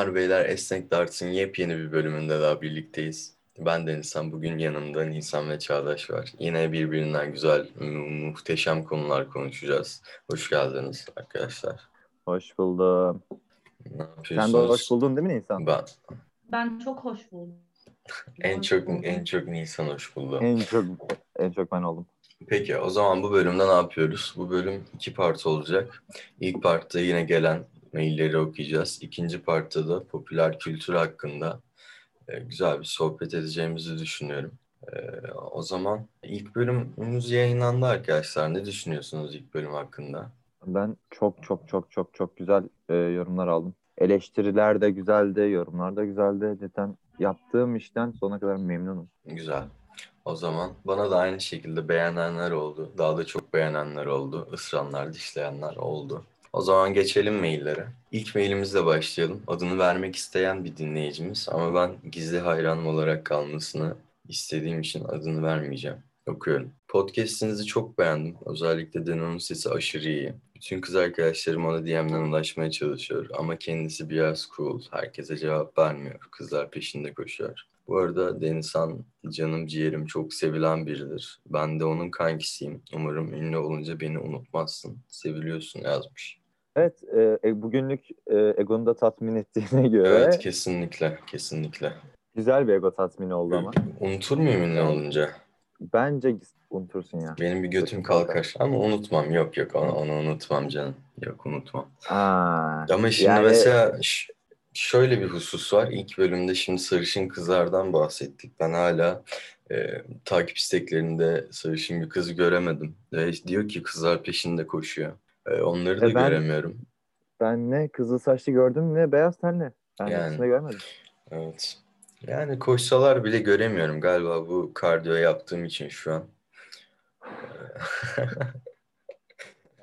Hanımlar beyler Esnek Darts'ın yepyeni bir bölümünde daha birlikteyiz. Ben de Nisan, bugün yanımda Nisan ve Çağdaş var. Yine birbirinden güzel, mu- muhteşem konular konuşacağız. Hoş geldiniz arkadaşlar. Hoş buldum. Ne Sen de yapıyorsunuz? hoş buldun değil mi Nisan? Ben Ben çok hoş buldum. en çok en çok Nisan hoş buldu. En çok en çok ben oldum. Peki o zaman bu bölümde ne yapıyoruz? Bu bölüm iki part olacak. İlk partta yine gelen mailleri okuyacağız. İkinci partta da popüler kültür hakkında e, güzel bir sohbet edeceğimizi düşünüyorum. E, o zaman ilk bölümümüz yayınlandı arkadaşlar. Ne düşünüyorsunuz ilk bölüm hakkında? Ben çok çok çok çok çok güzel e, yorumlar aldım. Eleştiriler de güzeldi, yorumlar da güzeldi. Cidden yaptığım işten sonuna kadar memnunum. Güzel. O zaman bana da aynı şekilde beğenenler oldu. Daha da çok beğenenler oldu. Isıranlar, dişleyenler oldu. O zaman geçelim maillere. İlk mailimizle başlayalım. Adını vermek isteyen bir dinleyicimiz ama ben gizli hayranım olarak kalmasını istediğim için adını vermeyeceğim. Okuyorum. Podcast'inizi çok beğendim. Özellikle Deno'nun sesi aşırı iyi. Bütün kız arkadaşlarım ona DM'den ulaşmaya çalışıyor ama kendisi biraz cool. Herkese cevap vermiyor. Kızlar peşinde koşuyor. Bu arada Denizhan canım ciğerim çok sevilen biridir. Ben de onun kankisiyim. Umarım ünlü olunca beni unutmazsın. Seviliyorsun yazmış. Evet, e, e, bugünlük e, egonu da tatmin ettiğine göre Evet kesinlikle kesinlikle. güzel bir ego tatmini oldu ama. Unutur muyum ünlü olunca? Bence unutursun ya. Benim bir götüm kalkar ama unutmam. Yok yok onu, onu unutmam canım. Yok unutmam. Aa, Ama şimdi yani- mesela şöyle bir husus var. İlk bölümde şimdi sarışın kızlardan bahsettik. Ben hala e, takip isteklerinde sarışın bir kızı göremedim. Ve diyor ki kızlar peşinde koşuyor. E, onları da E ben- göremiyorum. ben ne kızıl saçlı gördüm ne beyaz tenli. Ben Yani. görmedim. Evet. Yani koşsalar bile göremiyorum. Galiba bu kardiyo yaptığım için şu an.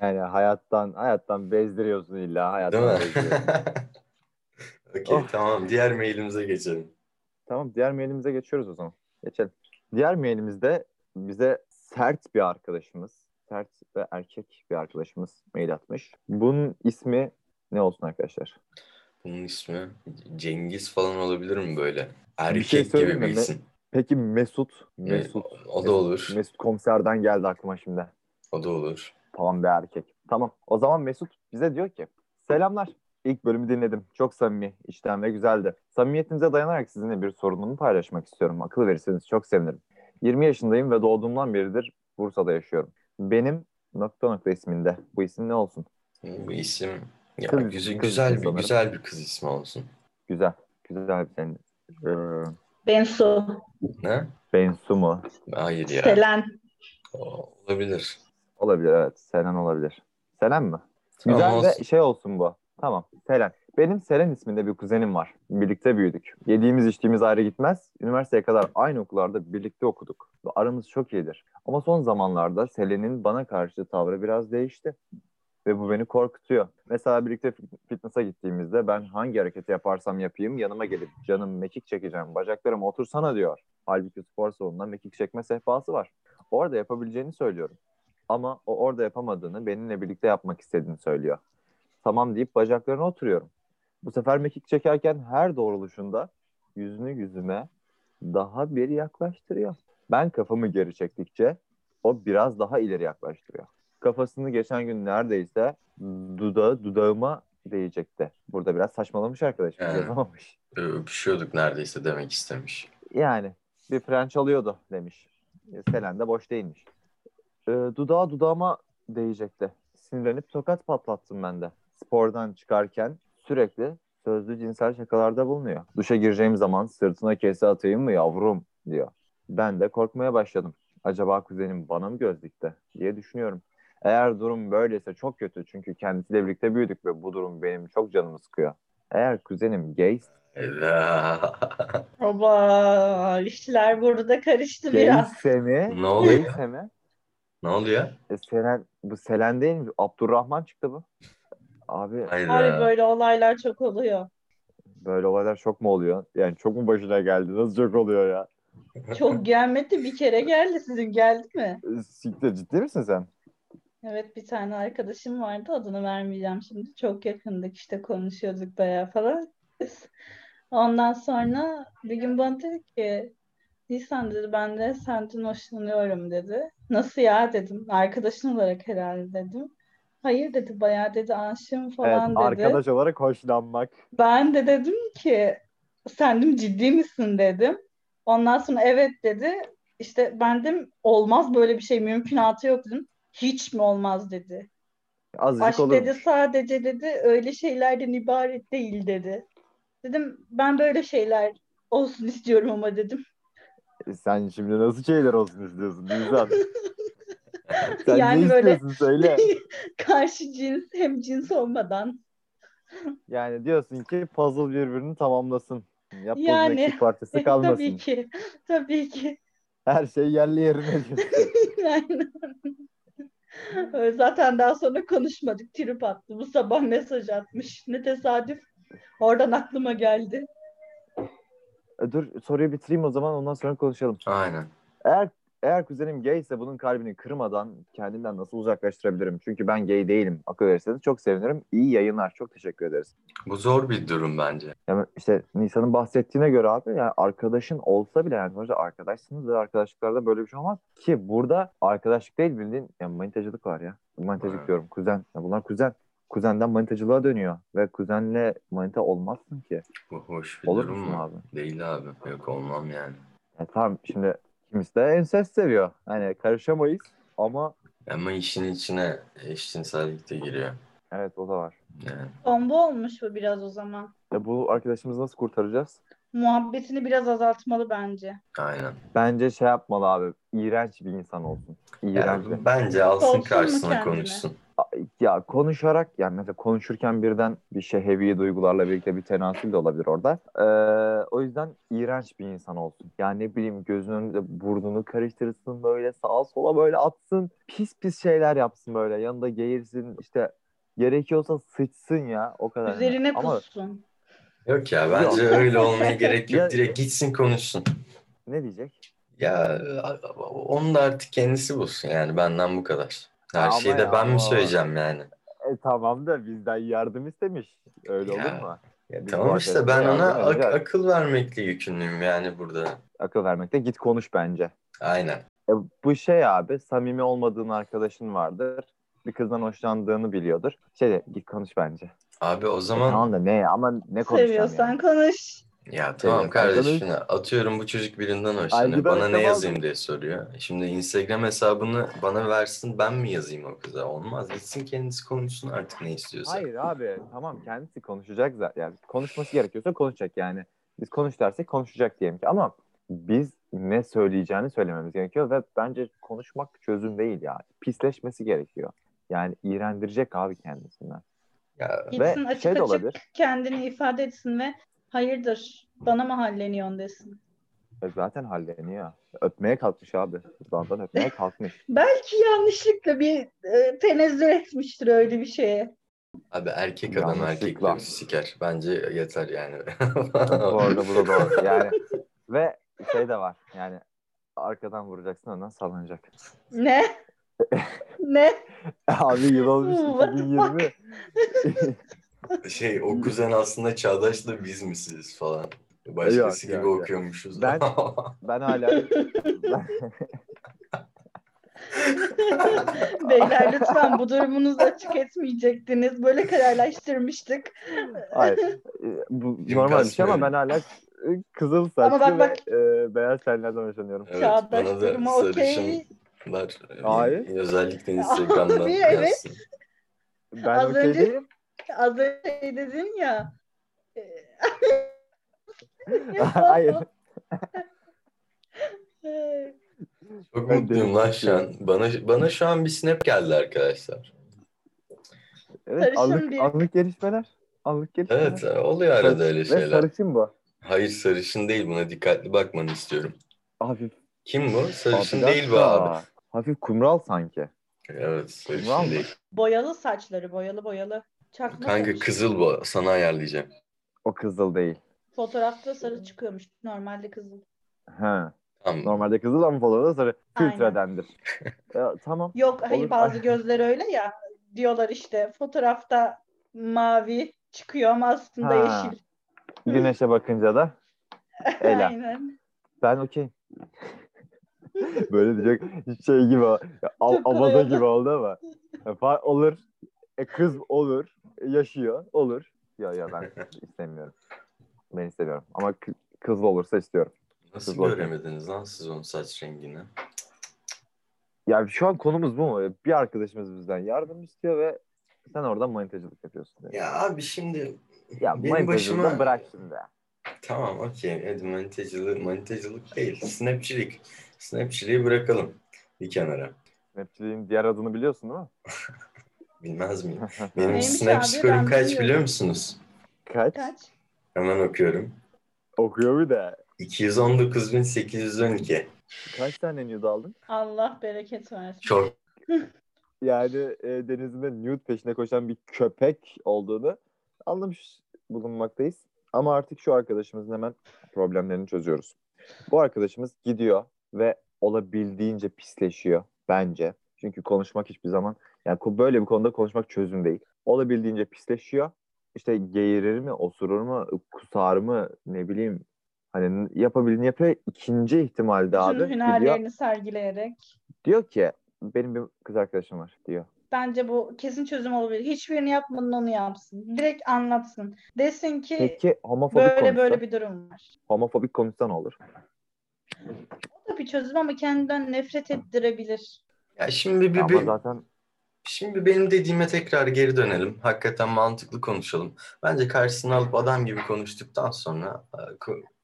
Yani hayattan hayattan bezdiriyorsun illa Değil hayattan mi? bezdiriyorsun. Okey Oh. tamam. Diğer mailimize geçelim. Tamam diğer mailimize geçiyoruz o zaman. Geçelim. Diğer mailimizde bize sert bir arkadaşımız, sert ve erkek bir arkadaşımız mail atmış. Bunun ismi ne olsun arkadaşlar? Bunun ismi Cengiz falan olabilir mi böyle? Erkek şey gibi bir isim. Peki Mesut. Mesut. O da olur. Mesut komiserden geldi aklıma şimdi. O da olur. Tamam bir erkek. Tamam. O zaman Mesut bize diyor ki Selamlar. İlk bölümü dinledim. Çok samimi, içten ve güzeldi. Samimiyetinize dayanarak sizinle bir sorunumu paylaşmak istiyorum. Akıl verirseniz çok sevinirim. 20 yaşındayım ve doğduğumdan beridir Bursa'da yaşıyorum. Benim nokta nokta isminde. Bu isim ne olsun? Bu isim ya Kız- güzel, kız güzel bir sanırım. güzel bir kız ismi olsun. Güzel. Güzel bir senin. Ee, Bensu, Ne? Bensu mu? Hayır ya. Selen. O- Olabilir. Olabilir evet. Selen olabilir. Selen mi? Tamam, Güzel olsun. ve şey olsun bu. Tamam. Selen. Benim Selen isminde bir kuzenim var. Birlikte büyüdük. Yediğimiz içtiğimiz ayrı gitmez. Üniversiteye kadar aynı okullarda birlikte okuduk. Ve Aramız çok iyidir. Ama son zamanlarda Selen'in bana karşı tavrı biraz değişti. Ve bu beni korkutuyor. Mesela birlikte fit- fitness'a gittiğimizde ben hangi hareketi yaparsam yapayım yanıma gelip canım mekik çekeceğim, bacaklarım otursana diyor. Halbuki spor salonunda mekik çekme sehpası var. Orada yapabileceğini söylüyorum. Ama o orada yapamadığını benimle birlikte yapmak istediğini söylüyor. Tamam deyip bacaklarına oturuyorum. Bu sefer mekik çekerken her doğruluşunda yüzünü yüzüme daha bir yaklaştırıyor. Ben kafamı geri çektikçe o biraz daha ileri yaklaştırıyor. Kafasını geçen gün neredeyse dudağı dudağıma değecekti. Burada biraz saçmalamış arkadaşım. Evet. Yazamamış. Öpüşüyorduk neredeyse demek istemiş. Yani bir fren çalıyordu demiş. E, Selen de boş değilmiş. E, dudağı dudağıma değecekti. Sinirlenip tokat patlattım ben de. Spordan çıkarken sürekli sözlü cinsel şakalarda bulunuyor. Duşa gireceğim zaman sırtına kese atayım mı yavrum diyor. Ben de korkmaya başladım. Acaba kuzenim bana mı göz dikti diye düşünüyorum. Eğer durum böyleyse çok kötü çünkü kendisiyle birlikte büyüdük ve bu durum benim çok canımı sıkıyor. Eğer kuzenim gay Ela. Oba, işler burada karıştı biraz. Gayse mi? Ne oluyor? Gayse mi? ne oluyor? E, Selen, bu Selen değil mi? Abdurrahman çıktı bu. Abi Hayda. Abi böyle olaylar çok oluyor. böyle olaylar çok mu oluyor? Yani çok mu başına geldi? Nasıl çok oluyor ya? Çok gelmedi bir kere geldi sizin geldi mi? Siktir ciddi misin sen? Evet bir tane arkadaşım vardı adını vermeyeceğim şimdi. Çok yakındık işte konuşuyorduk bayağı falan. Ondan sonra bir gün bana dedi ki Nisan dedi ben de senden hoşlanıyorum dedi. Nasıl ya dedim. Arkadaşın olarak herhalde dedim. Hayır dedi bayağı dedi aşığım Evet, falan dedi. arkadaş olarak hoşlanmak. Ben de dedim ki sen dedim ciddi misin dedim. Ondan sonra evet dedi. İşte ben dedim olmaz böyle bir şey mümkünatı yok dedim. Hiç mi olmaz dedi. Azıcık Aşk olur. dedi sadece dedi öyle şeylerden ibaret değil dedi. Dedim ben böyle şeyler olsun istiyorum ama dedim. Sen şimdi nasıl şeyler olsun istiyorsun Nisan? Sen Yani ne böyle- söyle. Karşı cins hem cins olmadan. Yani diyorsun ki puzzle birbirini tamamlasın. Yapboz Yani, eksik parçası kalmasın. Tabii ki. Tabii ki. Her şey yerli yerine diyorsun. Aynen. Zaten daha sonra konuşmadık. Trip attı. Bu sabah mesaj atmış. Ne tesadüf. Oradan aklıma geldi. E, Dur soruyu bitireyim o zaman ondan sonra konuşalım. Aynen. Eğer eğer kuzenim gay ise bunun kalbini kırmadan kendinden nasıl uzaklaştırabilirim? Çünkü ben gay değilim. Akıl verirseniz çok sevinirim. İyi yayınlar. Çok teşekkür ederiz. Bu zor bir durum bence. Yani işte Nisan'ın bahsettiğine göre abi yani arkadaşın olsa bile yani sonuçta arkadaşsınız ve arkadaşlıklarda böyle bir şey olmaz. Ki burada arkadaşlık değil bildiğin yani manitacılık var ya. Manitacılık Evet. diyorum kuzen. Ya bunlar kuzen. Kuzenden manitacılığa dönüyor. Ve kuzenle manita olmazsın ki. Bu hoş bir Olur durum mu? abi? Değil abi. Yok olmam yani. Ya tamam şimdi kimisi de ensest seviyor. Hani karışamayız ama Ama işin içine eşcinsellik de giriyor. evet o da var. Yani. Bomba olmuş bu biraz o zaman. Ya bu arkadaşımızı nasıl kurtaracağız? Muhabbetini biraz azaltmalı bence. Aynen. Bence şey yapmalı abi. İğrenç bir insan olsun. İğrenç. Yani bence alsın Olsun karşısına kendine? konuşsun. Ya konuşarak yani mesela konuşurken birden bir şehevi duygularla birlikte bir tenasül de olabilir orada. Ee, o yüzden iğrenç bir insan olsun. Yani ne bileyim gözünün önünde burnunu karıştırsın böyle sağa sola böyle atsın. Pis pis şeyler yapsın böyle. Yanında geğirsin işte gerekiyorsa sıçsın ya o kadar. Üzerine Ama kussun. Yok ya bence Yok. öyle olmaya gerek yok. Direkt gitsin konuşsun. ne diyecek? Ya onu da artık kendisi bulsun yani benden bu kadar. Her Ama şeyi de ya, ben mi söyleyeceğim yani? E tamam da bizden yardım istemiş. Öyle Ya. olur mu? Ya tamam işte ben ona ak- akıl vermekle yükümlüyüm yani burada. Akıl vermekte git konuş bence. Aynen. E, bu şey abi samimi olmadığın arkadaşın vardır. Bir kızdan hoşlandığını biliyordur. Şey de git konuş bence. Abi o E, zaman tamam da ne ama ne konuşacağım Seviyorsan yani. konuş. Ya tamam kardeşim konuş. atıyorum bu çocuk birinden hoşlanıyor. Bana ne de yazayım diye soruyor. Şimdi Instagram hesabını bana versin ben mi yazayım o kıza? Olmaz. Gitsin kendisi konuşsun artık ne istiyorsa. Hayır abi tamam kendisi konuşacak zaten. Yani konuşması gerekiyorsa konuşacak yani. Biz konuş dersek konuşacak diyelim ki ama biz ne söyleyeceğini söylememiz gerekiyor ve bence konuşmak çözüm değil yani. Pisleşmesi gerekiyor. Yani iğrendirecek abi kendisinden. Ya, Gitsin ve açık şey de açık olabilir. kendini ifade etsin ve hayırdır bana mı halleniyorsun desin. E, zaten halleniyor. Öpmeye kalkmış abi. Dudağından öpmeye kalkmış. Belki yanlışlıkla bir e, tenezzül etmiştir öyle bir şeye. Abi erkek adam Yanlışlıkla. erkekleri siker. Bence yeter yani. bu arada bu da doğru. Yani ve şey de var. Yani arkadan vuracaksın ondan sallanacak. Ne? ne? Abi yıl olmuş What the 2020. şey o kuzen aslında Çağdaş'la biz misiniz falan. Başkası Yok, gibi yok, yok. okuyormuşuz. Ben- Ben hala ben, Beyler lütfen bu durumunuzu açık etmeyecektiniz. Böyle kararlaştırmıştık. hayır. E, Bu Kim normal bir şey ama ben hala e, kızıl saçlı Ama bak, bak. ve e, beyaz tenlerden hoşlanıyorum. Evet, Çağdaş bana da durumu okey. sarışınlar Hayır. özellikle Instagram'dan Abi, evet. Ben Az okey önce- değilim. Az önce şey dedin ya. e, hayır. Çok mutluyum lan şu an. Bana, bana şu an bir snap geldi arkadaşlar. Evet, Sarışın anlık, bir- anlık gelişmeler. Anlık gelişmeler. Evet oluyor arada öyle Ve şeyler. sarışın bu. Hayır sarışın değil buna dikkatli bakmanı istiyorum. Hafif. Kim bu? Sarışın değil bu abi. Hafif kumral sanki. Evet sarışın Kumral değil. boyalı saçları boyalı boyalı. Çakma Kanka saç. kızıl bu. Sana ayarlayacağım. O kızıl değil. Fotoğrafta sarı çıkıyormuş. Normalde kızıl. Ha. Tamam. Normalde kızıl ama fotoğrafta sarı. Aynen. Filtredendir. E, tamam. Yok hayır Olur. bazı gözler öyle ya. Diyorlar işte fotoğrafta mavi çıkıyor ama aslında Ha. yeşil. Güneşe bakınca da Ela. Aynen. ben okey. Böyle diyecek şey gibi ya, av- Çok kolay avaza oldu. gibi oldu ama. Ya, fa- olur. E, kız olur. e, yaşıyor. Olur. Ya ya ben istemiyorum. Ben istemiyorum. Ama kı- kızlı olursa istiyorum. Nasıl Kız bakın. göremediniz lan siz onun saç rengini? Ya şu an konumuz bu mu? Bir arkadaşımız bizden yardım istiyor ve sen oradan manitacılık yapıyorsun. diyor. Ya abi şimdi Ya benim başıma- bırak şimdi. tamam okey hadi manitacılık, manitacılık değil. Snapçilik. Snapçiliği bırakalım bir kenara. Snapchat'in diğer adını biliyorsun değil mi? Bilmez miyim? Benim Neymiş snap abi? skorum Ben kaç bilmiyorum. biliyor musunuz? Kaç? Kaç? Hemen okuyorum. Okuyor bir de. 219.812. Kaç tane nude aldın? Allah bereket versin. Çok Yani e, denizinde nude peşine koşan bir köpek olduğunu anlamış bulunmaktayız. Ama artık şu arkadaşımızın hemen problemlerini çözüyoruz. Bu arkadaşımız gidiyor ve olabildiğince pisleşiyor bence. Çünkü konuşmak hiçbir zaman yani böyle bir konuda konuşmak çözüm değil. Olabildiğince pisleşiyor. İşte geğirir mi, osurur mu, kusar mı ne bileyim hani yapabildiğini yapıyor. İkinci ihtimalde abi Tüm gidiyor, hünerlerini sergileyerek. diyor ki benim bir kız arkadaşım var diyor. Bence bu kesin çözüm olabilir. Hiçbirini yapmadan onu yapsın. Direkt anlatsın. Desin ki Peki homofobik böyle konuşsa, böyle bir durum var. homofobik konuşsa ne olur? O da bir çözüm ama kendinden nefret ettirebilir. Ya şimdi bir, Ama bir, zaten şimdi benim dediğime tekrar geri dönelim. Hakikaten mantıklı konuşalım. Bence karşısına alıp adam gibi konuştuktan sonra e,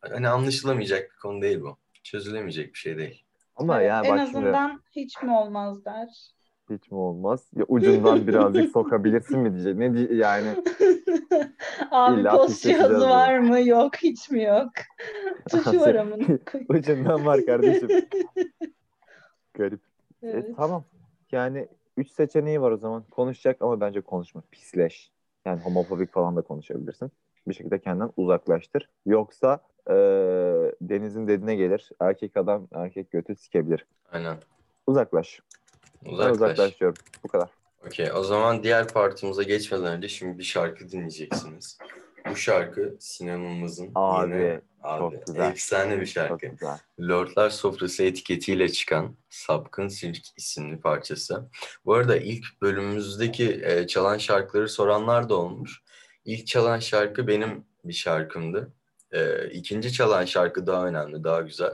hani anlaşılamayacak bir konu değil bu. Çözülemeyecek bir şey değil. ama Evet, ya en bak şimdi azından hiç mi olmaz der. hiç mi olmaz? Ya ucundan birazcık sokabilirsin mi diyecek. Ne diye yani Abi post cihazı var mı? Yok hiç mi yok? Tuşu var ucundan var kardeşim. Garip. E, Evet. tamam. Yani üç seçeneği var o zaman. Konuşacak ama bence konuşma. Pisleş. Yani homofobik falan da konuşabilirsin. Bir şekilde kendinden uzaklaştır. Yoksa e, Deniz'in dediğine gelir. Erkek adam erkek götü sikebilir. Aynen. Uzaklaş. Ben Uzaklaş. uzaklaşıyorum. Bu kadar. Okey, o zaman diğer partimize geçmeden önce şimdi bir şarkı dinleyeceksiniz. Bu şarkı sinemamızın Abi, yine abi, çok güzel. efsane bir şarkı. Lordlar Sofrası etiketiyle çıkan Sapkın Sirk isimli parçası. Bu arada ilk bölümümüzdeki e, çalan şarkıları soranlar da olmuş. İlk çalan şarkı benim bir şarkımdı. E, ikinci çalan şarkı daha önemli, daha güzel.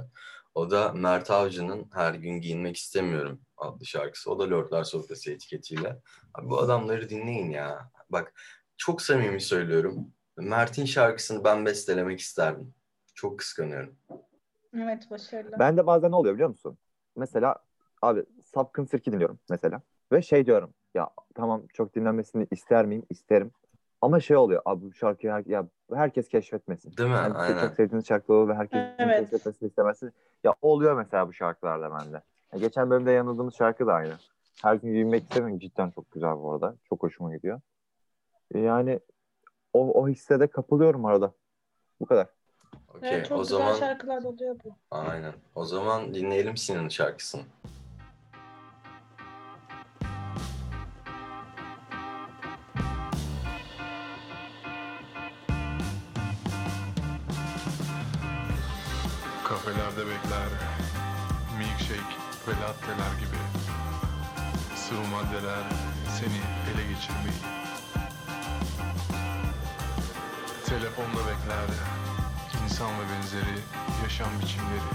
O da Mert Avcı'nın Her Gün Giyinmek İstemiyorum adlı şarkısı. O da Lordlar Sofrası etiketiyle. Abi bu adamları dinleyin ya. Bak çok samimi söylüyorum. Mert'in şarkısını ben bestelemek isterdim. Çok kıskanıyorum. Evet başarılı. Ben de bazen ne oluyor biliyor musun? Mesela abi Sapkın Sirk'i dinliyorum mesela. Ve şey diyorum ya tamam çok dinlenmesini ister miyim? İsterim. Ama şey oluyor abi bu şarkıyı her, ya herkes keşfetmesin. Değil mi? Yani siz Aynen. çok sevdiğiniz şarkı olur ve herkes Evet. keşfetmesini istemezsiniz. Ya oluyor mesela bu şarkılarda bende. Ya geçen bölümde yanıldığımız şarkı da aynı. Her gün giyinmek istemiyorum. Cidden çok güzel bu arada. Çok hoşuma gidiyor. E Yani o, o hisse de kapılıyorum arada. Bu kadar. Okey. Evet, çok o güzel zaman şarkılar oluyor bu. aynen. O zaman dinleyelim Sinan'ın şarkısını. Kafelerde bekler Milkshake ve latteler gibi Sıvı maddeler seni ele geçirmeyi Telefonda bekler insan ve benzeri yaşam biçimleri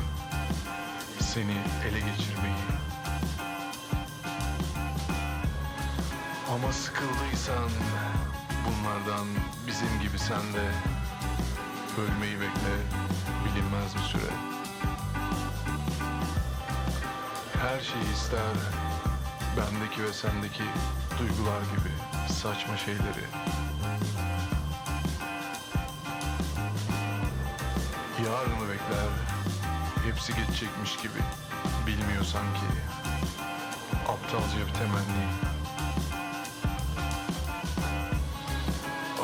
Seni ele geçirmeyi. Ama sıkıldıysan bunlardan bizim gibi sen de Ölmeyi bekle bilinmez bir süre. Her şeyi ister Bendeki ve sendeki duygular gibi saçma şeyleri Yarını bekler. Hepsi geçecekmiş gibi. Bilmiyor sanki. Aptalca bir temenni.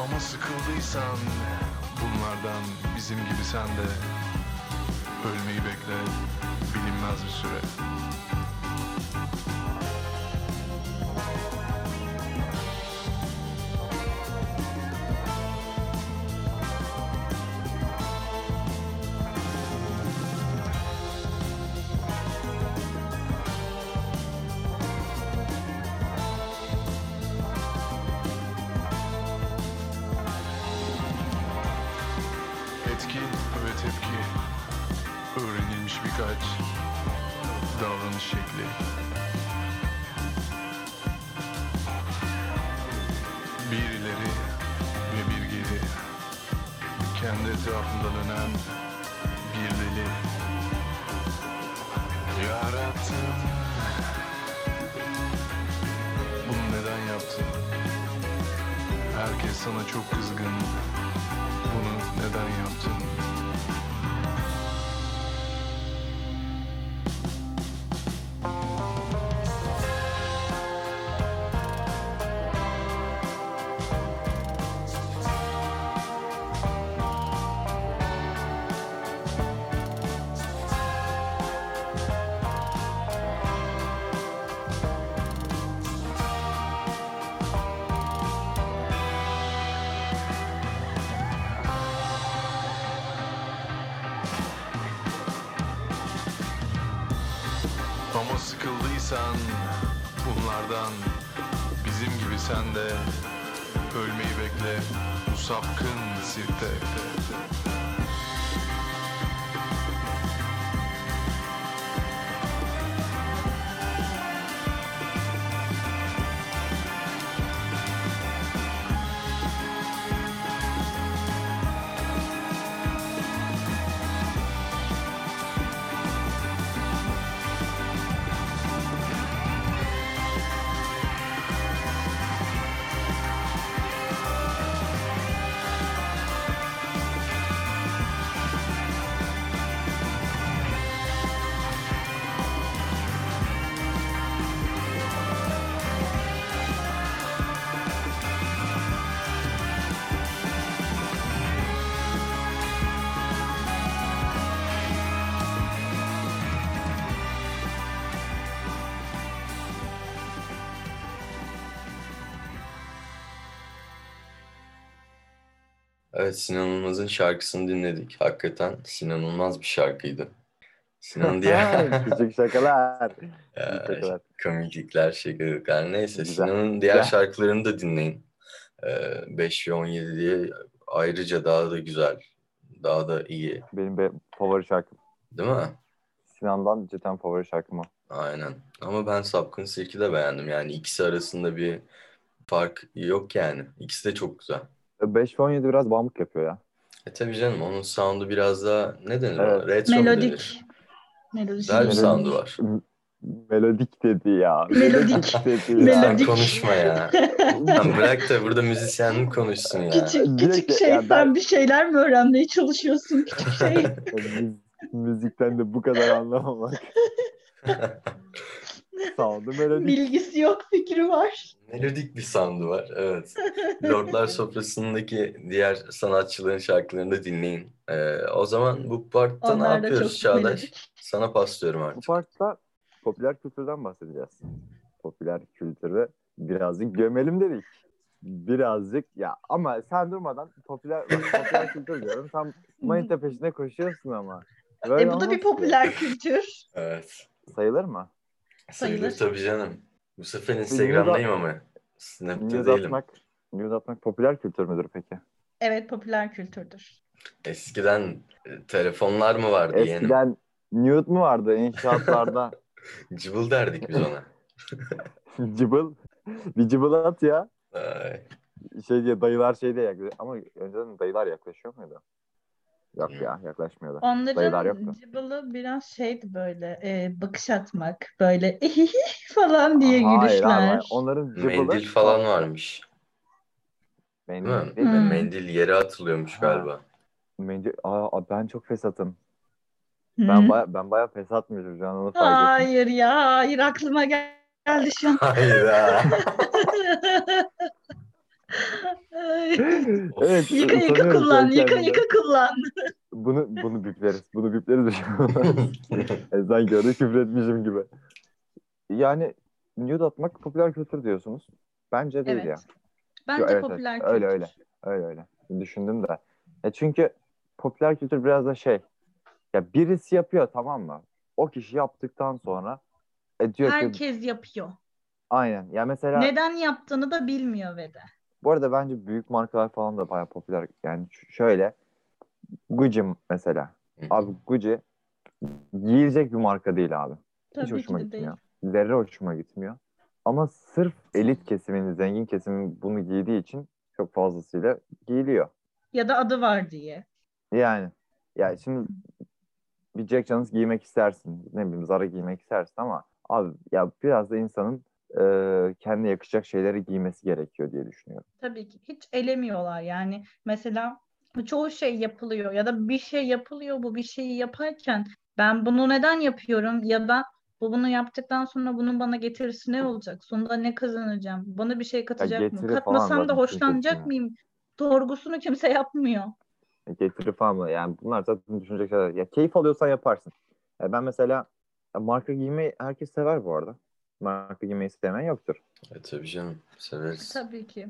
Ama sıkıldıysan bunlardan bizim gibi sen de ölmeyi bekle. Bilinmez bir süre. Bunu neden sıkıldıysan bunlardan bizim gibi sen de ölmeyi bekle bu sapkın sirkte. Evet Sinan Ulmaz'ın şarkısını dinledik. Hakikaten Sinan Ulmaz bir şarkıydı. Sinan diğer Küçük şakalar. Ya, şakalar. komiklikler, şakalıklar. Neyse Güzel. Sinan'ın diğer Güzel. şarkılarını da dinleyin. Ee, 5 ve 17 diye ayrıca daha da güzel, daha da iyi. Benim be- favori şarkım. Değil mi? Sinan'dan cidden favori şarkım o. Aynen. Ama ben Sapkın Sirk'i de beğendim. Yani ikisi arasında bir fark yok yani. İkisi de çok güzel. 5 ve 17 biraz bağımlılık yapıyor ya. E tabii canım onun sound'u biraz daha ne denir Evet. ona? Retro Melodik. Melodik. Güzel bir sound'u var. Melodik dedi ya. Melodik. dedi ya. Melodik. konuşma ya. Lan bırak da burada müzisyenlik konuşsun ya. Küçük, Direkt küçük ya, şey ben- sen bir şeyler mi öğrenmeye çalışıyorsun küçük şey. Müz- Müzikten de bu kadar anlamamak. Sound'u melodik. Bilgisi yok fikri var. Melodik bir sound'u var. Evet. Lordlar Sofrası'ndaki diğer sanatçıların şarkılarını da dinleyin. Ee, o zaman bu partta ne Onlar da yapıyoruz Çağdaş? melodik. Sana paslıyorum Bu artık. partta popüler kültürden bahsedeceğiz. Popüler kültürü birazcık gömelim dedik. Birazcık ya ama sen durmadan popüler popüler kültür diyorum. Tam manita peşinde koşuyorsun ama. Böyle E bu da bir popüler kültür. Evet. Sayılır mı? Sayılır Sayılır. tabii canım. Bu sefer Instagram'dayım ama. Snap'te News değilim. atmak, news atmak popüler kültür müdür peki? Evet popüler kültürdür. Eskiden e, telefonlar mı vardı yeğenim? Eskiden nude mu vardı inşaatlarda? Cıbıl derdik biz ona. cıbıl. Bir cıbıl at ya. Ay, Şey diye dayılar şey diye yaklaşıyor. Ama önceden dayılar yaklaşıyor muydu? Yok ya yaklaşmıyordu. Onların cıbılı biraz şeydi böyle e, bakış atmak böyle falan diye Hayır, gülüşler. hayır. Onların cıbılı... Mendil falan varmış. Mendil, Değil mi? Hmm. Mendil yere atılıyormuş Ha. galiba. Mendil... Aa, ben çok fesatım. Hı. Ben baya, ben baya fesatmışım şu an onu fark ettim. Hayır ya hayır aklıma gel- geldi şu an. Hayda. Evet, yıka yıka kullan yıka yıka kullan. Bunu, bunu bipleriz. Bunu bipleriz. e, sanki orada küfür etmişim gibi. Yani nude atmak popüler kültür diyorsunuz. Bence değil Evet. ya. Bence Yo, evet, popüler evet. kültür. Öyle, öyle. Öyle öyle. Düşündüm de. E çünkü popüler kültür biraz da şey. Ya birisi yapıyor tamam mı? O kişi yaptıktan sonra e diyor ki Herkes yapıyor. aynen. Ya mesela Neden yaptığını da bilmiyor ve de. Bu arada bence büyük markalar falan da bayağı popüler. Yani şöyle Gucci mesela. Abi Gucci giyilecek bir marka değil abi. Hiç Tabii ki hoşuma de değil. gitmiyor. Zerre hoşuma gitmiyor. Ama sırf elit kesimin, zengin kesimin bunu giydiği için çok fazlasıyla giyiliyor. Ya da adı var diye. Yani ya şimdi bir Jack Daniels giymek istersin. Ne bileyim Zara giymek istersin ama abi ya biraz da insanın e, kendine yakışacak şeyleri giymesi gerekiyor diye düşünüyorum. Tabii ki hiç elemiyorlar yani mesela çoğu şey yapılıyor ya da bir şey yapılıyor bu bir şeyi yaparken ben bunu neden yapıyorum ya da bu bunu yaptıktan sonra bunun bana getirisi ne olacak? Sonunda ne kazanacağım? Bana bir şey katacak mı? falan Katmasam da hoşlanacak kimse mıyım? Sorgusunu kimse yapmıyor. Getiri falan mı? Yani bunlar zaten düşünecek şeyler. Ya keyif alıyorsan yaparsın. Ya ben mesela ya marka giymeyi herkes sever bu arada. Marka giymeyi sevmeyen yoktur. E tabii canım severiz. Tabii ki.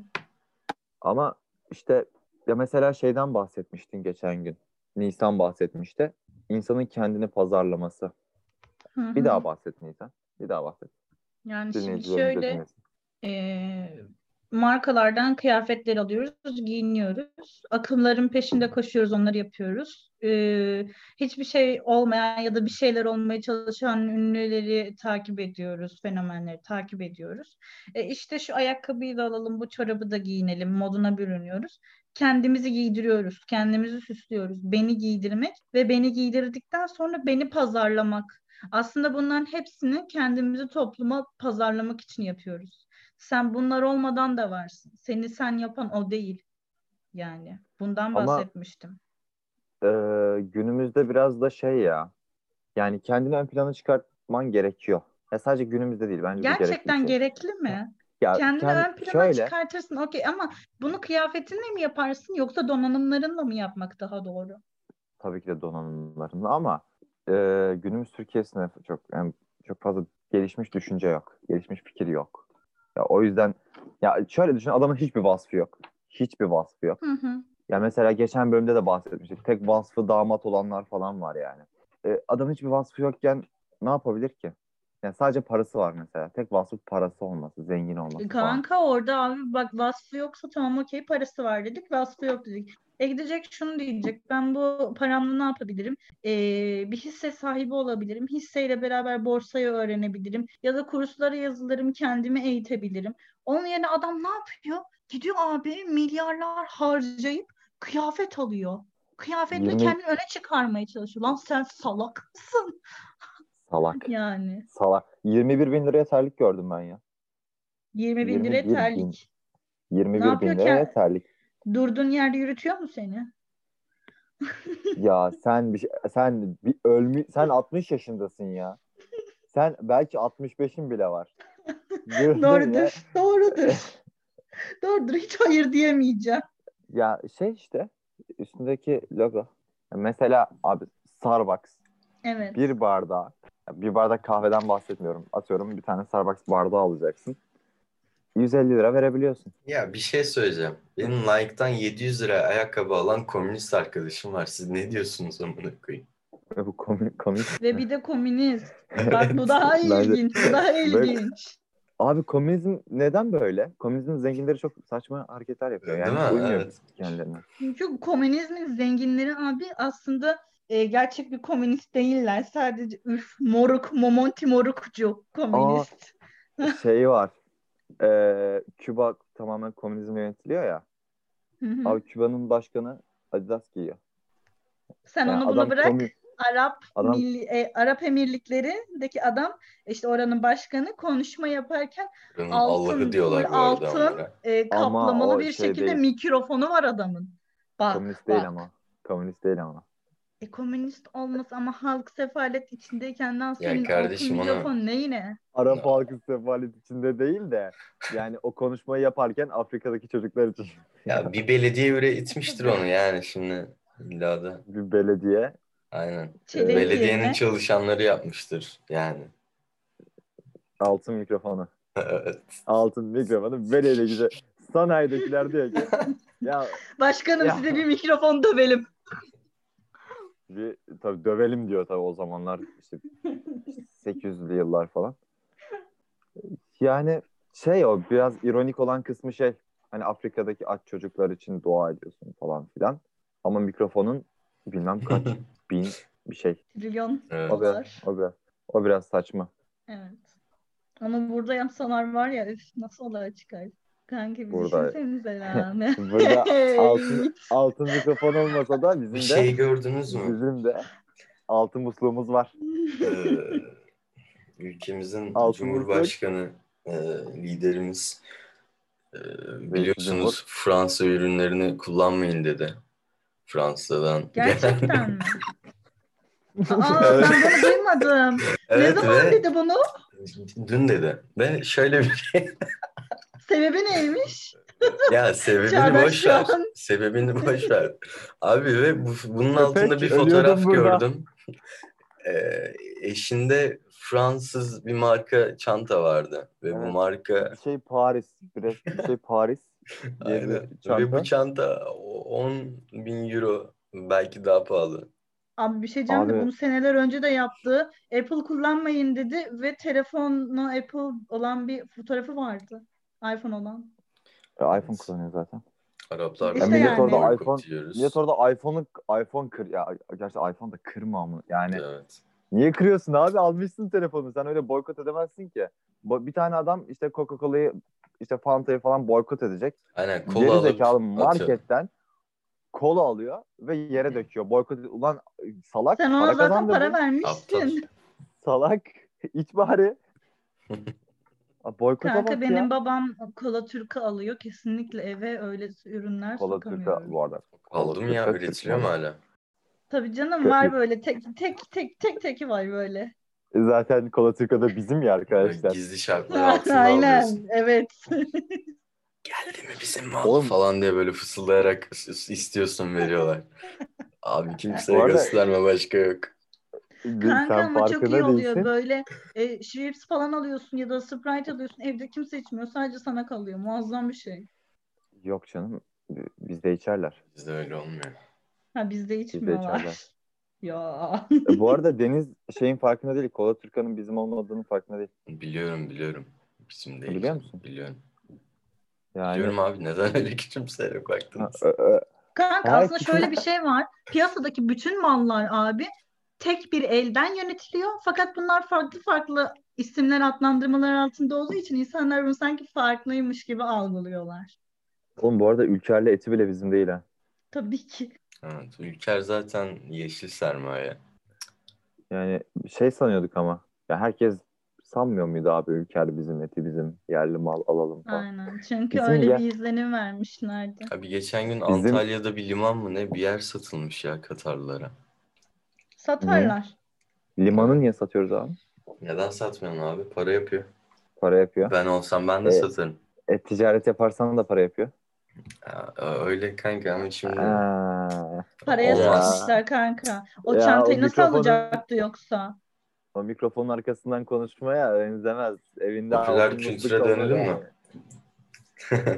Ama işte ya mesela şeyden bahsetmiştin geçen gün. Nisan bahsetmişti. İnsanın kendini pazarlaması. Hı Bir daha bahset Nisan. Bir daha bahset. Yani şimdi Dinleyicilerimiz de şöyle dinlesin. Markalardan kıyafetler alıyoruz, giyiniyoruz. Akımların peşinde koşuyoruz, onları yapıyoruz. Eee, hiçbir şey olmayan ya da bir şeyler olmaya çalışan ünlüleri takip ediyoruz, fenomenleri takip ediyoruz. E işte şu ayakkabıyı da alalım, bu çorabı da giyinelim, moduna bürünüyoruz. Kendimizi giydiriyoruz, kendimizi süslüyoruz. Beni giydirmek ve beni giydirdikten sonra beni pazarlamak. Aslında bunların hepsini kendimizi topluma pazarlamak için yapıyoruz. Sen bunlar olmadan da varsın. Seni sen yapan o değil. Yani bundan Ama- bahsetmiştim. Ee, günümüzde biraz da şey ya. Yani kendini ön plana çıkartman gerekiyor. Ya sadece günümüzde değil. Bence bu gerekli Gerçekten şey. gerekli mi? Ya Kendini kend- ön plana şöyle, çıkartırsın okey ama bunu kıyafetinle mi yaparsın yoksa donanımlarınla mı yapmak daha doğru? tabii ki de donanımlarında ama e, günümüz Türkiye'sinde çok yani çok fazla gelişmiş düşünce yok. Gelişmiş fikir yok. Ya o yüzden ya şöyle düşün adamın hiçbir vasfı yok. Hiçbir vasfı yok. Hı hı. Ya mesela geçen bölümde de bahsetmiştik. Tek vasfı damat olanlar falan var yani. E, adamın hiçbir vasfı yokken ne yapabilir ki? Yani sadece parası var mesela. Tek vasfı parası olması, zengin olması falan. Kanka orada abi bak vasfı yoksa tamam okey parası var dedik vasfı yok dedik. E gidecek şunu diyecek ben bu paramla ne yapabilirim? Ee, bir hisse sahibi olabilirim. Hisseyle beraber borsayı öğrenebilirim. Ya da kurslara yazılırım kendimi eğitebilirim. Onun yerine adam ne yapıyor? Gidiyor abi milyarlar harcayıp kıyafet alıyor. Kıyafetle Yirmi- kendini öne çıkarmaya çalışıyor. Lan sen salak mısın? Salak. Yani Salak. 21 bin liraya terlik gördüm ben ya. 20 bin liraya 21 bin. terlik. 21 bin liraya terlik. Durduğun yerde yürütüyor mu seni? Ya sen bir şey, sen bir ölmü sen 60 yaşındasın ya. Sen belki 65'in bile var. Dur, dur ya. Doğrudur. Doğrudur. Doğrudur. Hiç hayır diyemeyeceğim. Ya şey işte üstündeki logo. Mesela abi Starbucks Evet. bir bardağı bir bardak kahveden bahsetmiyorum. Atıyorum bir tane Starbucks bardağı alacaksın. 150 lira verebiliyorsun. Ya bir şey söyleyeceğim. Benim Nike'dan 700 lira ayakkabı alan komünist arkadaşım var. Siz ne diyorsunuz amına koyayım? Ve bu komik, komik. Ve bir de komünist. Bak bu daha ilginç. Bu daha ilginç. Abi komünizm neden böyle? Komünizmin zenginleri çok saçma hareketler yapıyor. Yani Değil mi? Evet. kendilerine. Çünkü komünizmin zenginleri abi aslında e, gerçek bir komünist değiller. Sadece üf moruk, momonti morukcu komünist. Şey var. Ee, Küba tamamen komünizm yönetiliyor ya. Hı hı. Abi Küba'nın başkanı Adidas giyiyor. Sen Yani onu bunu bırak. komü- Arap Adam- Milli, e, Arap Emirlikleri'ndeki adam işte oranın başkanı konuşma yaparken altın, Allah'ı diyorlar altın e, Ama kaplamalı bir şey şekilde değil. mikrofonu var adamın. Bak, komünist değil bak. ama. Komünist değil ama. E, komünist olmaz ama halk sefalet içindeyken lan senin kardeşim altın onu- mikrofon neyine? Arap Ya. halkı sefalet içinde değil de yani o konuşmayı yaparken Afrika'daki çocuklar için Ya bir belediye bile itmiştir onu yani şimdi illa da. bir belediye Aynen. Çelenk Belediyenin yerine. çalışanları yapmıştır yani. altın mikrofonu. Evet. Altın mikrofonu böyle güzel. Sanayidekiler diyor ki ya Başkanım Ya. size bir mikrofon dövelim. Bir tabii dövelim diyor tabii o zamanlar işte 800'lü yıllar falan. Yani şey o biraz ironik olan kısmı şey hani Afrika'daki aç çocuklar için dua ediyorsun falan filan. Ama mikrofonun bilmem kaç bin bir şey. Trilyon Evet. O biraz, o biraz, o biraz saçma. Evet. Onu burada yapsalar var ya üf, nasıl olay çıkar. Kanki bir Burada- düşünsenize yani. Burada altın, altın mikrofon olmasa da bizim Bir de şey gördünüz mü? bizim de altın musluğumuz var. Ee, ülkemizin Altın Cumhurbaşkanı e, liderimiz e, Cumhur. biliyorsunuz Fransa ürünlerini kullanmayın dedi. Fransa'dan Gerçekten mi? Aa, Evet. ben bunu duymadım. ne Evet zaman ve dedi bunu? dün dedi. Ve şöyle bir şey. Sebebi neymiş? ya sebebini boş ver. an- Sebebini boş ver. Abi ve bu, bunun Köpek, altında bir fotoğraf gördüm. Ee, eşinde Fransız bir marka çanta vardı. Ve bu Evet. marka Bir şey Paris, biraz bir şey Paris diye Aynen. bir Ve bu çanta 10 bin euro belki daha pahalı. Abi bir şey diyeceğim de bunu seneler önce de yaptı. Apple kullanmayın dedi ve telefonla Apple olan bir fotoğrafı vardı. iPhone olan. E, iPhone kullanıyor zaten. Araplar İşte da yani. Orada iPhone- diyoruz. Niye orada iPhone'u iPhone kır ya gerçi iPhone da kırma mı? Yani Evet. niye kırıyorsun abi? Almışsın telefonu. Sen öyle boykot edemezsin ki. Bo- Bir tane adam işte Coca-Cola'yı işte Fanta'yı falan boykot edecek. Aynen kola Geri alıp zekalı atıyor. marketten kola alıyor ve yere döküyor. Boykot ed- Ulan salak Sen para ona zaten kazandırdın. para Aptal. vermiştin. Salak iç bari. Boykota Kanka bak benim ya. babam kola Türk'ü alıyor. Kesinlikle eve öyle ürünler Kola Türk'ü sokamıyorum. bu arada. Aldım ya üretiliyor mu hala? Tabii canım var böyle tek tek tek tek teki var böyle. Zaten Kola Türk'ü bizim ya arkadaşlar. Gizli şartlar altında Aynen alıyorsun. evet. Geldi mi bizim mal Oğlum- falan diye böyle fısıldayarak is- istiyorsun veriyorlar. Abi kimseye arada- gösterme başka yok. Kanka Sen ama çok iyi farkında oluyor değilsin. böyle e, Schweppes falan alıyorsun ya da Sprite alıyorsun evde kimse içmiyor sadece sana kalıyor muazzam bir şey. Yok canım. Bizde içerler. Bizde öyle olmuyor. Ha bizde içmiyorlar. içerler. Ya. E, bu arada Deniz şeyin farkında değil. Kola Türk'ün bizim olmadığının farkında değil. Biliyorum biliyorum. Bizim değil. Biliyor musun? Biliyorum. Yani Biliyorum abi neden öyle küçümseyerek baktınız? Kanka aslında şöyle bir şey var. Piyasadaki bütün mallar abi tek bir elden yönetiliyor. Fakat bunlar farklı farklı isimler adlandırmalar altında olduğu için insanlar bunu sanki farklıymış gibi algılıyorlar. Oğlum bu arada Ülker'le eti bile bizim değil ha. Tabii ki. Evet, Ülker zaten yeşil sermaye. Yani şey sanıyorduk ama. Ya herkes sanmıyor muydu abi Ülker bizim eti bizim yerli mal alalım falan. Aynen. Çünkü Bizim öyle ya- bir izlenim vermişlerdi. Abi geçen gün Bizim- Antalya'da bir liman mı ne bir yer satılmış ya Katarlılara. Satarlar. Limanı niye satıyoruz abi? Neden satmıyorsun abi? Para yapıyor. Para yapıyor. Ben olsam ben de Evet. satarım. E, ticaret yaparsan da para yapıyor. Ya, öyle kanka ama şimdi Aa, Paraya satmışlar kanka. O Ya, çantayı o nasıl mikrofonu- alacaktı yoksa? o mikrofonun arkasından konuşmaya benzemez. Evinde Popüler kültüre dönelim mi?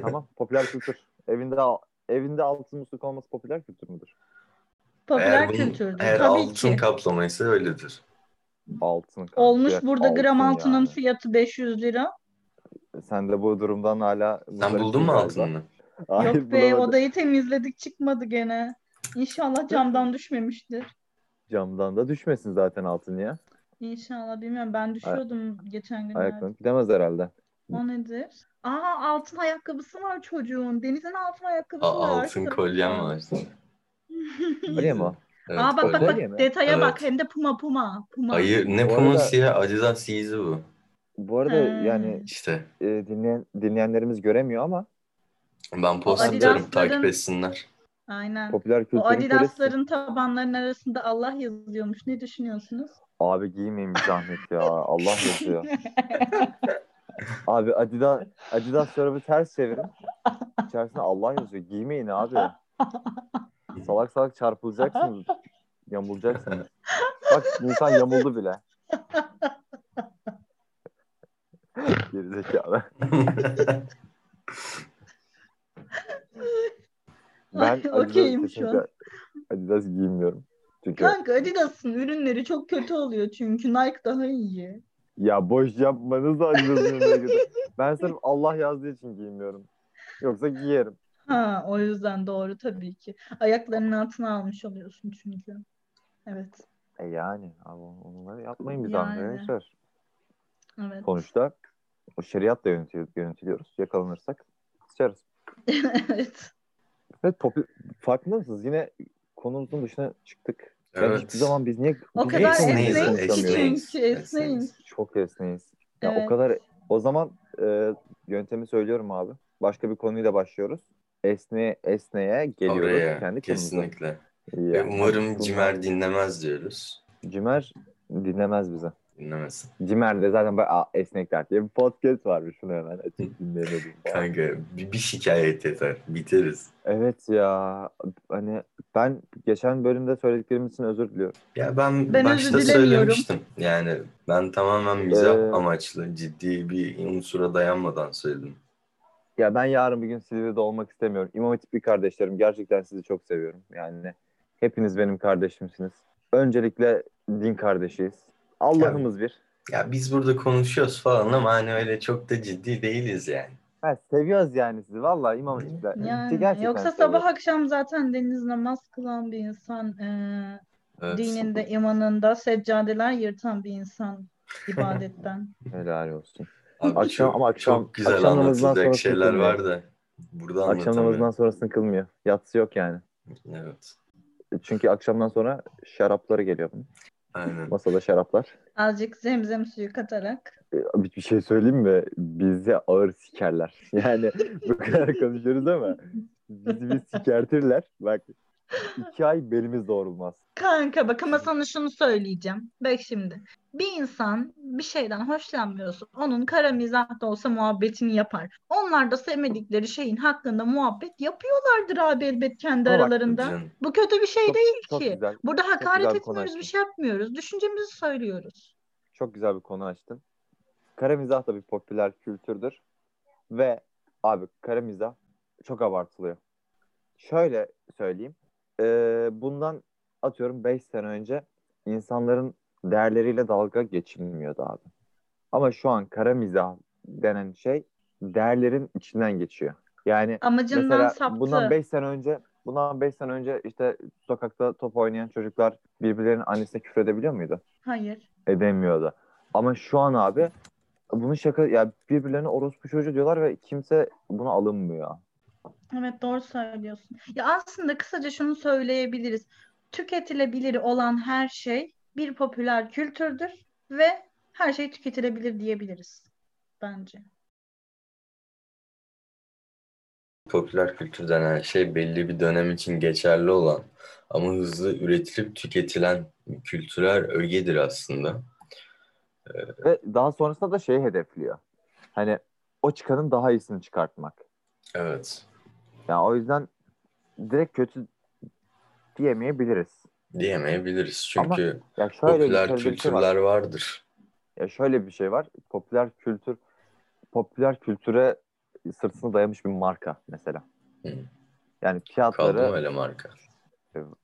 tamam popüler kültür. Evinde al- evinde altın musluk olması popüler kültür müdür? Popüler eğer, bunun, kültürdür. eğer Tabii altın ki. kaplamaysa öyledir. Altın. Olmuş Ya, burada gram altın altının yani. fiyatı 500 lira. Sen de bu durumdan hala Sen buldun mu altınını? Hayır, Yok be bulamadım. odayı temizledik çıkmadı gene. İnşallah camdan düşmemiştir. Camdan da düşmesin zaten altın ya. İnşallah bilmiyorum ben düşüyordum geçen günlerde. Ayaklanıp gidemez herhalde. O nedir? Aa altın ayakkabısı var çocuğun. Deniz'in altın ayakkabısı Aa, var. altın kolyem var. Öyle mi o? Evet, Aa bak bak bak mi? detaya bak Evet. hem de puma puma. Puma. Hayır ne Bu arada- Puması ya Adidas Yeezy bu. Bu arada Hmm. yani İşte e, dinleyen, dinleyenlerimiz göremiyor ama ben post O atarım takip etsinler. Aynen. popüler O kültürün kölesi. Adidas'ların tabanlarının arasında Allah yazıyormuş. Ne düşünüyorsunuz? Abi giymeyin bir zahmet ya. Allah yazıyor. Abi Adidas Adidas çorabı ters çevirin. İçerisinde Allah yazıyor. Giymeyin abi. Salak salak çarpılacaksınız. Yamulacaksınız. Bak insan yamuldu bile. Gerizekalı. Ben Ay, okeyim şu an. Adidas giymiyorum. Çünkü Kanka Adidas'ın ürünleri çok kötü oluyor çünkü Nike daha iyi. ya boş yapmanız da Adidas'ın ürünleri kötü. Ben sırf Allah yazdığı için giymiyorum. Yoksa giyerim. Ha o yüzden doğru tabii ki. Ayaklarının altına almış oluyorsun çünkü. Evet. E yani abi onları yapmayın biz Yani. arkadaşlar. Evet. Sonuçta o şeriatla yönetiliyor, yönetiliyoruz. Yakalanırsak sıçarız. evet. Ve popü- farkında mısınız? Yine konumuzun dışına çıktık. Yani Evet. hiçbir zaman biz niye O kadar esneyiz, konuşamıyoruz? esneyiz ki esneyiz, çünkü esneyiz. Çok esneyiz. Ya Evet. o kadar o zaman e, yöntemi söylüyorum abi. Başka bir konuyla başlıyoruz. Esneye esneye geliyoruz Oraya kendi kesinlikle. Ya, Ve umarım Cimer dinlemez diyoruz. Cimer dinlemez bizi. Dinlemesin. Cimer de zaten böyle "Aa, esnekler diye bir podcast varmış. Şunu hemen açıp dinleyemedim. Kanka bir, bir şikayet yeter. Biteriz. Evet ya hani ben geçen bölümde söylediklerim için özür diliyorum. Ya ben, Ben başta söylemiştim. Yani ben tamamen mizah Ee, amaçlı, ciddi bir unsura dayanmadan söyledim. Ya ben yarın bir gün Silivri'de olmak istemiyorum. İmam Hatipli kardeşlerim gerçekten sizi çok seviyorum. Yani hepiniz benim kardeşimsiniz. Öncelikle din kardeşiyiz. Allah'ımız bir. Ya biz burada konuşuyoruz falan ama hani öyle çok da ciddi değiliz yani. Ha, seviyoruz yani sizi. Vallahi İmam Hatipler. Yani Gerçekten yoksa seviyoruz. sabah akşam zaten deniz namaz kılan bir insan, e, Evet. dininde, imanında seccadeler yırtan bir insan ibadetten. Helal olsun. Abi Akşam- çok, ama akşam- çok güzel akşam namazından anlatılacak şeyler kılmıyor. var da burada Akşam namazından sonrasını kılmıyor. Yatsı yok yani. Evet. Çünkü akşamdan sonra şarapları geliyor. bunun. Aynen. Masada şaraplar. Azıcık zemzem suyu katarak. Ee, Bir bir şey söyleyeyim mi? Bizi ağır sikerler. Yani bu kadar konuşuyoruz ama bizi bir sikertirler. Bak iki ay belimiz doğrulmaz. Kanka bak ama sana şunu söyleyeceğim. Bak şimdi. Bir insan bir şeyden hoşlanmıyorsa onun kara mizah da olsa muhabbetini yapar. Onlar da sevmedikleri şeyin hakkında muhabbet yapıyorlardır abi elbet kendi Ama bak, aralarında. Canım. Bu kötü bir şey Çok- değil Çok ki. güzel. Burada hakaret güzel bir konu etmiyoruz, bir açtın. şey yapmıyoruz. Düşüncemizi söylüyoruz. Çok güzel bir konu açtın. Kara mizah da bir popüler kültürdür. Ve abi kara mizah çok abartılıyor. Şöyle söyleyeyim. Ee, bundan atıyorum 5 sene önce insanların değerleriyle dalga geçilmiyordu abi. Ama şu an kara mizah denen şey değerlerin içinden geçiyor. Yani Amacından Mesela saptı. bundan 5 sene önce bundan 5 sene önce işte sokakta top oynayan çocuklar birbirlerinin annesine küfür edebiliyor muydu? Hayır. Edemiyordu. Ama şu an abi bunu şaka ya birbirlerine orospu çocuğu diyorlar ve kimse buna alınmıyor. Evet doğru söylüyorsun. Ya aslında kısaca şunu söyleyebiliriz. Tüketilebilir olan her şey bir popüler kültürdür ve her şey tüketilebilir diyebiliriz bence. Popüler kültür denen şey belli bir dönem için geçerli olan ama hızlı üretilip tüketilen kültürel ögedir aslında. Ve daha sonrasında da şey hedefliyor. Hani o çıkanın daha iyisini çıkartmak. Evet. Yani o yüzden direkt kötü diyemeyebiliriz. Diyemeyebiliriz Ama çünkü Ya şöyle popüler bir şey var. kültürler vardır. Ya şöyle bir şey var. Popüler kültür popüler kültüre sırtını dayamış bir marka mesela. Hı. Yani fiyatları Kaldı mı öyle marka?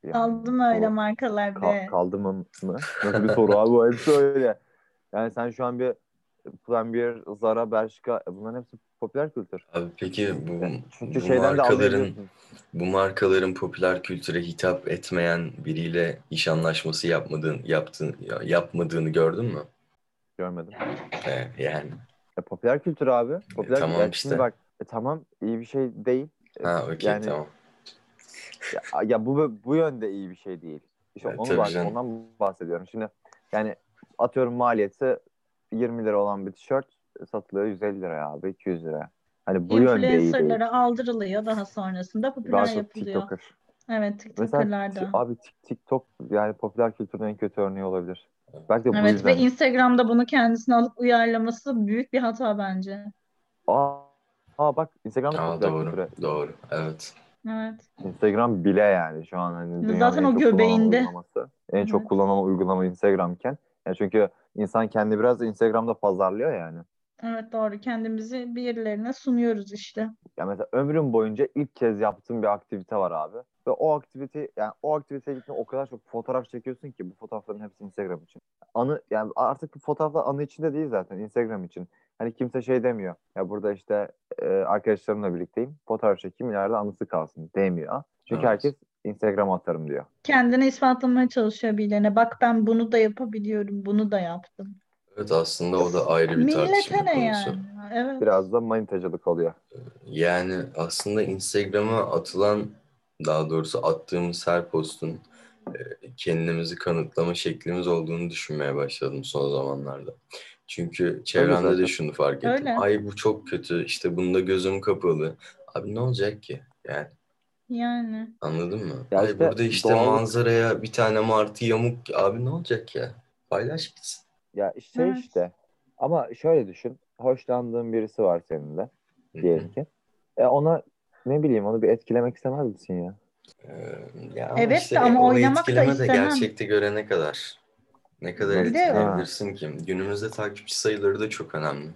yani Aldım öyle bu- markalar ka- be. kaldı mı mı? Nasıl bir soru abi bu hepsi öyle. Yani sen şu an bir Pull&Bear, Zara, Bershka e, bunların hepsi popüler kültür. Abi peki bu, Çünkü bu şeyden de markaların bu markaların popüler kültüre hitap etmeyen biriyle iş anlaşması yapmadığın yaptığın ya- yapmadığını gördün mü? Görmedim. Ee, yani E, popüler kültür abi. Popüler tamam yani işte. Şimdi bak e, tamam iyi bir şey değil. E, ha okey yani tamam. Ya, ya bu bu yönde iyi bir şey değil. İşte Evet, onu bak, ondan bahsediyorum. Şimdi yani atıyorum maliyeti 20 lira olan bir tişört satılıyor 150 liraya abi 200 liraya. Hani bu yönde iyi değil. Influencerlara aldırılıyor daha sonrasında popüler Daha çok yapılıyor. TikToker. Evet Mesela TikToker'lar ti- da. abi Tik- TikTok yani popüler kültürün en kötü örneği olabilir. Belki de bu Evet ve yüzden. Instagram'da bunu kendisine alıp uyarlaması büyük bir hata bence. Aa, aa bak Instagram'da Aa, popüler doğru kültüre. doğru evet. Evet. Instagram bile yani şu an hani dünyanın Zaten en o çok kullanılan göbeğinde. uygulaması. En çok Evet. kullanılan uygulama Instagram'ken. Yani çünkü insan kendi biraz da Instagram'da pazarlıyor yani. Evet doğru. Kendimizi birilerine sunuyoruz işte. Ya mesela ömrüm boyunca ilk kez yaptığım bir aktivite var abi. Ve o aktivite yani o aktiviteye gittiğinde o kadar çok fotoğraf çekiyorsun ki bu fotoğrafların hepsi Instagram için. Anı yani artık bu fotoğraflar anı içinde değil zaten Instagram için. Hani kimse şey demiyor. Ya burada işte e, arkadaşlarımla birlikteyim. Fotoğraf çekeyim ileride anısı kalsın demiyor. Çünkü Evet. herkes Instagram'a atarım diyor. Kendini ispatlamaya çalışıyor birilerine. Bak ben bunu da yapabiliyorum, bunu da yaptım. Evet aslında o da ayrı bir tartışma Millete ne konusu. yani? Evet. Biraz da manitacılık oluyor. Yani aslında Instagram'a atılan, daha doğrusu attığımız her postun e, kendimizi kanıtlama şeklimiz olduğunu düşünmeye başladım son zamanlarda. Çünkü çevremde zaten. de şunu fark ettim. Öyle. Ay bu çok kötü, işte bunda gözüm kapalı. Abi ne olacak ki? Yani Yani. anladın mı? Ya Ay işte burada işte doğallık- manzaraya bir tane martı yamuk. Abi ne olacak ya? Paylaş gitsin. Ya şey Evet. işte. Ama şöyle düşün. Hoşlandığın birisi var senin de diyelim ki. E ona ne bileyim onu bir etkilemek istemez misin ya? Ee, ya Evet işte ama o oynamak da etkileme de istemem. gerçekte görene kadar. Ne kadar Bir de- etkileyebilirsin ki? Günümüzde takipçi sayıları da çok önemli.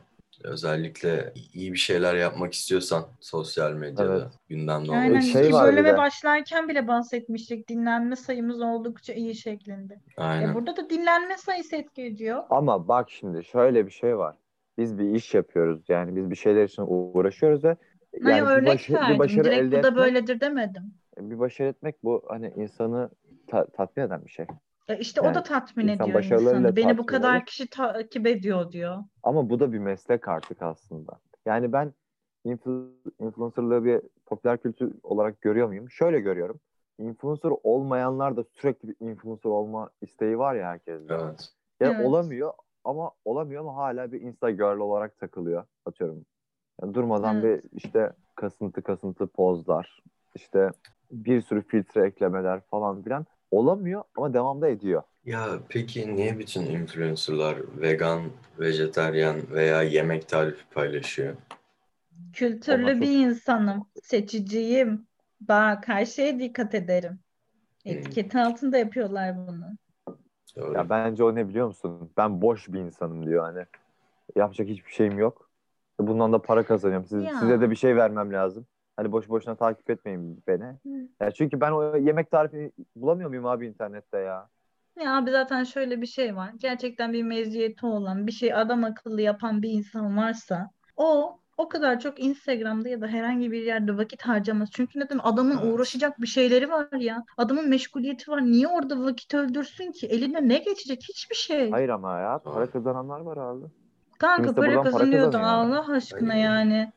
Özellikle iyi bir şeyler yapmak istiyorsan sosyal medyada, Evet. gündemde Aynen olmak şey ki var bir bölüme de. başlarken bile bahsetmiştik. Dinlenme sayımız oldukça iyi şeklinde. Aynen. E burada da dinlenme sayısı etki ediyor. Ama bak şimdi şöyle bir şey var. Biz bir iş yapıyoruz. Yani biz bir şeyler için uğraşıyoruz ve Hayır yani bir, örnek başı- bir başarı Direkt elde bu da etmek, böyledir demedim. bir başarı etmek bu hani insanı ta- tatmin eden bir şey. E işte o Yani da tatmin insan ediyor insanı. Beni bu kadar olur. kişi takip ediyor diyor. Ama bu da bir meslek artık aslında. Yani ben influ- influencerlığı bir popüler kültür olarak görüyor muyum? Şöyle görüyorum. Influencer olmayanlar da sürekli bir influencer olma isteği var ya herkeste. Evet. Yani Evet. olamıyor ama olamıyor ama hala bir Insta girl olarak takılıyor atıyorum. Yani durmadan Evet. bir işte kasıntı kasıntı pozlar, işte bir sürü filtre eklemeler falan filan olamıyor ama devamda ediyor. Ya peki niye bütün influencerlar vegan, vejetaryen veya yemek tarifi paylaşıyor? Kültürlü çok- bir insanım. Seçiciyim. Bak her şeye dikkat ederim. Hmm. Etiketi altında yapıyorlar bunu. Doğru. Ya bence o ne biliyor musun? Ben boş bir insanım diyor hani. Yapacak hiçbir şeyim yok. Bundan da para kazanıyorum. Siz, Ya. Size de bir şey vermem lazım. Hani boş boşuna takip etmeyin beni. Ya çünkü ben o yemek tarifini bulamıyor muyum abi internette ya? Ya abi zaten şöyle bir şey var. Gerçekten bir meziyeti olan, bir şey adam akıllı yapan bir insan varsa o o kadar çok Instagram'da ya da herhangi bir yerde vakit harcamaz. Çünkü neden? Adamın Evet. uğraşacak bir şeyleri var ya. Adamın meşguliyeti var. Niye orada vakit öldürsün ki? Eline ne geçecek? Hiçbir şey. Hayır ama ya para kazananlar var abi. Kanka Kimse para buradan para. Allah aşkına Aynen. yani.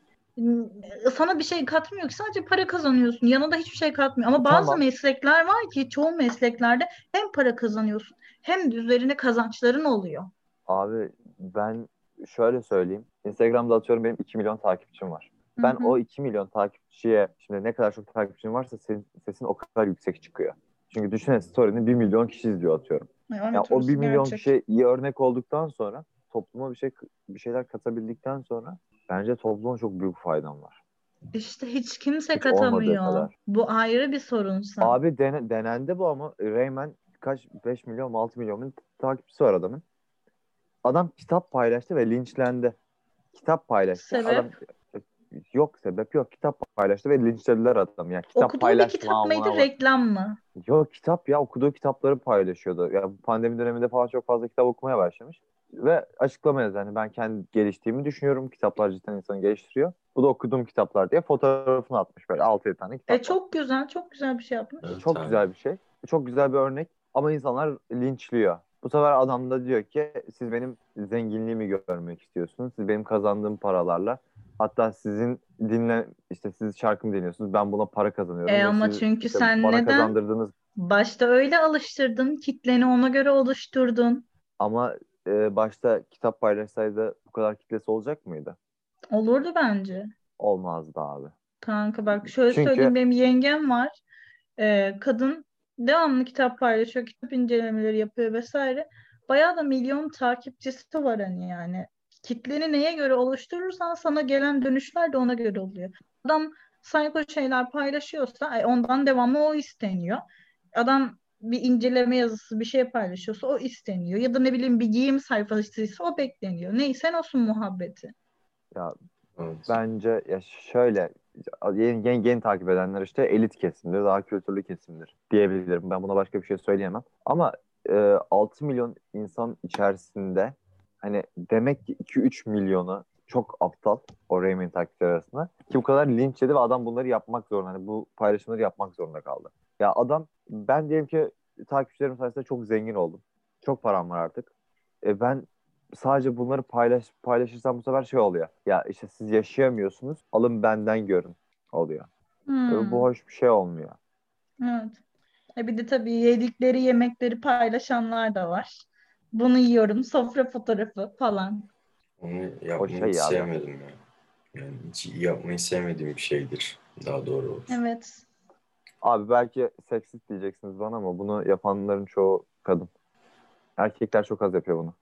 Sana bir şey katmıyor ki sadece para kazanıyorsun. Yanında hiçbir şey katmıyor. Ama bazı Tamam. meslekler var ki çoğu mesleklerde hem para kazanıyorsun hem de üzerine kazançların oluyor. Abi ben şöyle söyleyeyim. Instagram'da atıyorum benim 2 milyon takipçim var. Ben Hı hı. o 2 milyon takipçiye şimdi ne kadar çok takipçin varsa senin sesin o kadar yüksek çıkıyor. Çünkü düşünsene story'ni 1 milyon kişi izliyor atıyorum. Evet, Yani o orası 1 milyon gerçek. kişiye iyi örnek olduktan sonra topluma bir şey bir şeyler katabildikten sonra bence topluma çok büyük faydam var. İşte hiç kimse Hiç katamıyor. Bu ayrı bir sorunsa. Abi dene- denendi bu ama Rayman kaç 5 milyon mu 6 milyon mu takipçisi var adamın. Adam kitap paylaştı ve linçlendi. Kitap paylaştı. Sebep? Adam yok sebep yok. Kitap paylaştı ve linçlediler adam. Ya kitap Okuduğu bir kitap mıydı, reklam mı? Yok kitap ya okuduğu kitapları paylaşıyordu. Ya bu pandemi döneminde falan çok fazla kitap okumaya başlamış. Ve açıklama yazdı. Yani ben kendi geliştiğimi düşünüyorum. Kitaplar cidden insanı geliştiriyor. Bu da okuduğum kitaplar diye fotoğrafını atmış böyle 6-7 tane kitap. E çok güzel, çok güzel bir şey yapmış. Evet Çok abi. güzel bir şey. Çok güzel bir örnek. Ama insanlar linçliyor. Bu sefer adam da diyor ki siz benim zenginliğimi görmek istiyorsunuz. Siz benim kazandığım paralarla hatta sizin dinle işte siz şarkımı dinliyorsunuz. Ben buna para kazanıyorum. E ama siz çünkü işte sen neden- kazandırdığınız Başta öyle alıştırdın, kitleni ona göre oluşturdun. ama e, başta kitap paylaşsaydı bu kadar kitlesi olacak mıydı? Olurdu bence. Olmazdı abi. Kanka bak şöyle Çünkü- söyleyeyim benim yengem var. Ee, kadın devamlı kitap paylaşıyor, kitap incelemeleri yapıyor vesaire. Bayağı da milyon takipçisi var hani yani. Kitleni neye göre oluşturursan sana gelen dönüşler de ona göre oluyor. Adam sayko şeyler paylaşıyorsa ay, ondan devamlı o isteniyor. Adam bir inceleme yazısı bir şey paylaşıyorsa o isteniyor. Ya da ne bileyim bir giyim sayfasıysa o bekleniyor. Neyse olsun muhabbeti. Ya Evet. bence ya şöyle yeni, yeni, yeni takip edenler işte elit kesimdir, daha kültürlü kesimdir diyebilirim. Ben buna başka bir şey söyleyemem. Ama e, 6 milyon insan içerisinde hani demek ki 2-3 milyonu çok aptal o Raymond takipçiler arasında ki bu kadar linç yedi ve adam bunları yapmak zorunda. Hani bu paylaşımları yapmak zorunda kaldı. Ya adam ben diyelim ki takipçilerim sayesinde çok zengin oldum. Çok param var artık. E ben sadece bunları paylaş paylaşırsam bu sefer şey oluyor. Ya işte siz yaşayamıyorsunuz. Alın benden görün oluyor. Hmm. E, Bu hoş bir şey olmuyor. Evet. E bir de tabii yedikleri yemekleri paylaşanlar da var. Bunu yiyorum, sofra fotoğrafı falan. Onu yapmayı şey hiç ya. sevmedim ya. Yani hiç yapmayı sevmediğim bir şeydir. Daha doğru olur. Evet. Abi belki seksist diyeceksiniz bana ama bunu yapanların çoğu kadın. Erkekler çok az yapıyor bunu.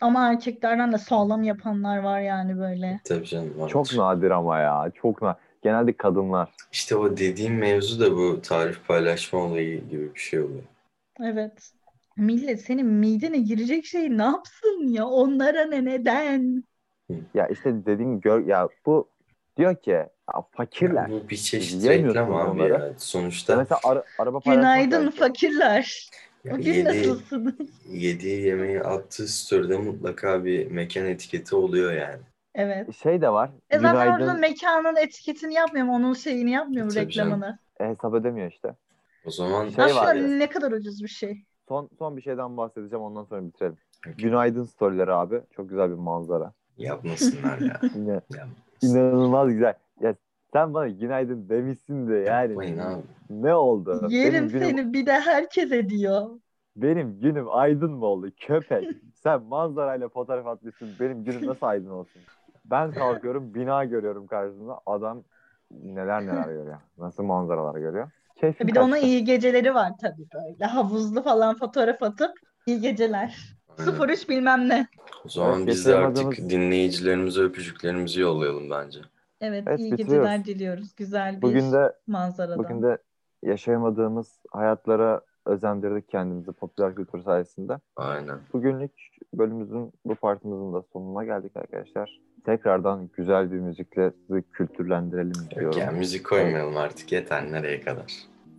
Ama erkeklerden de sağlam yapanlar var yani böyle. Tabii canım. vardır. Çok nadir ama ya. Çok nadir. Genelde kadınlar. İşte o dediğim mevzu da bu tarif paylaşma olayı gibi bir şey oluyor. Evet. Millet senin midene girecek şey ne yapsın ya? Onlara ne neden? Ya işte dediğim gör ya bu diyor ki ya fakirler. Bu bir çeşit reklam abi onları. ya. Ya Sonuçta mesela ara- araba Günaydın belki. fakirler. ya Bugün yediği, nasılsınız? yediği yemeği attığı story'de mutlaka bir mekan etiketi oluyor yani. Evet. Şey de var. E zaten günaydın orada mekanın etiketini yapmıyor mu? Onun şeyini yapmıyor mu Tabii canım. reklamını? e, hesap edemiyor işte. O zaman Şey Aslında var ya. ne kadar ucuz bir şey. Son son bir şeyden bahsedeceğim ondan sonra bitirelim. Okey. Günaydın storyleri abi. Çok güzel bir manzara. yapmasınlar ya. Yine inanılmaz güzel. Ya sen bana günaydın demişsin de yani Yapmayın abi. ne oldu? Yerim benim günüm, seni bir de herkes ediyor. benim günüm aydın mı oldu? Köpek. sen manzarayla fotoğraf atmışsın. Benim günüm nasıl aydın olsun? Ben kalkıyorum bina görüyorum karşımda. Adam neler neler görüyor. Nasıl manzaralar görüyor. Keyfim Bir de kaçtı. iyi geceleri var tabii böyle. Havuzlu falan fotoğraf atıp iyi geceler. Aynen. 03 bilmem ne. O zaman Evet, biz de artık dinleyicilerimize öpücüklerimizi yollayalım bence. Evet, Evet, iyi bitiriyoruz. geceler diliyoruz. Güzel bir Bugün de manzaradan. Bugün de yaşayamadığımız hayatlara özendirdik kendimizi popüler kültür sayesinde. Aynen. Bugünlük bölümümüzün bu partimizin de sonuna geldik arkadaşlar. Tekrardan güzel bir müzikle sizi kültürlendirelim Yok diyorum. ya müzik koymayalım artık yeter nereye kadar.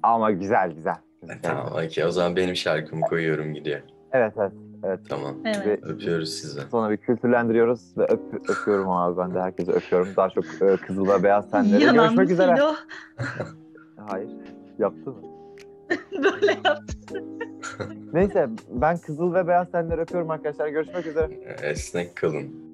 Ama güzel güzel. E, tamam okey o zaman benim şarkımı koyuyorum gidiyor. Evet evet. Evet. Tamam. Evet. Ve Öpüyoruz sizi. sonra bir kültürlendiriyoruz ve öp- öpüyorum abi ben de herkese öpüyorum. Daha çok e, kızıl ve beyaz tenlere. Yalan Görüşmek üzere. Hayır. Yaptı mı? Böyle yaptı. Neyse ben kızıl ve beyaz tenleri öpüyorum arkadaşlar. Görüşmek üzere. Esnek kalın.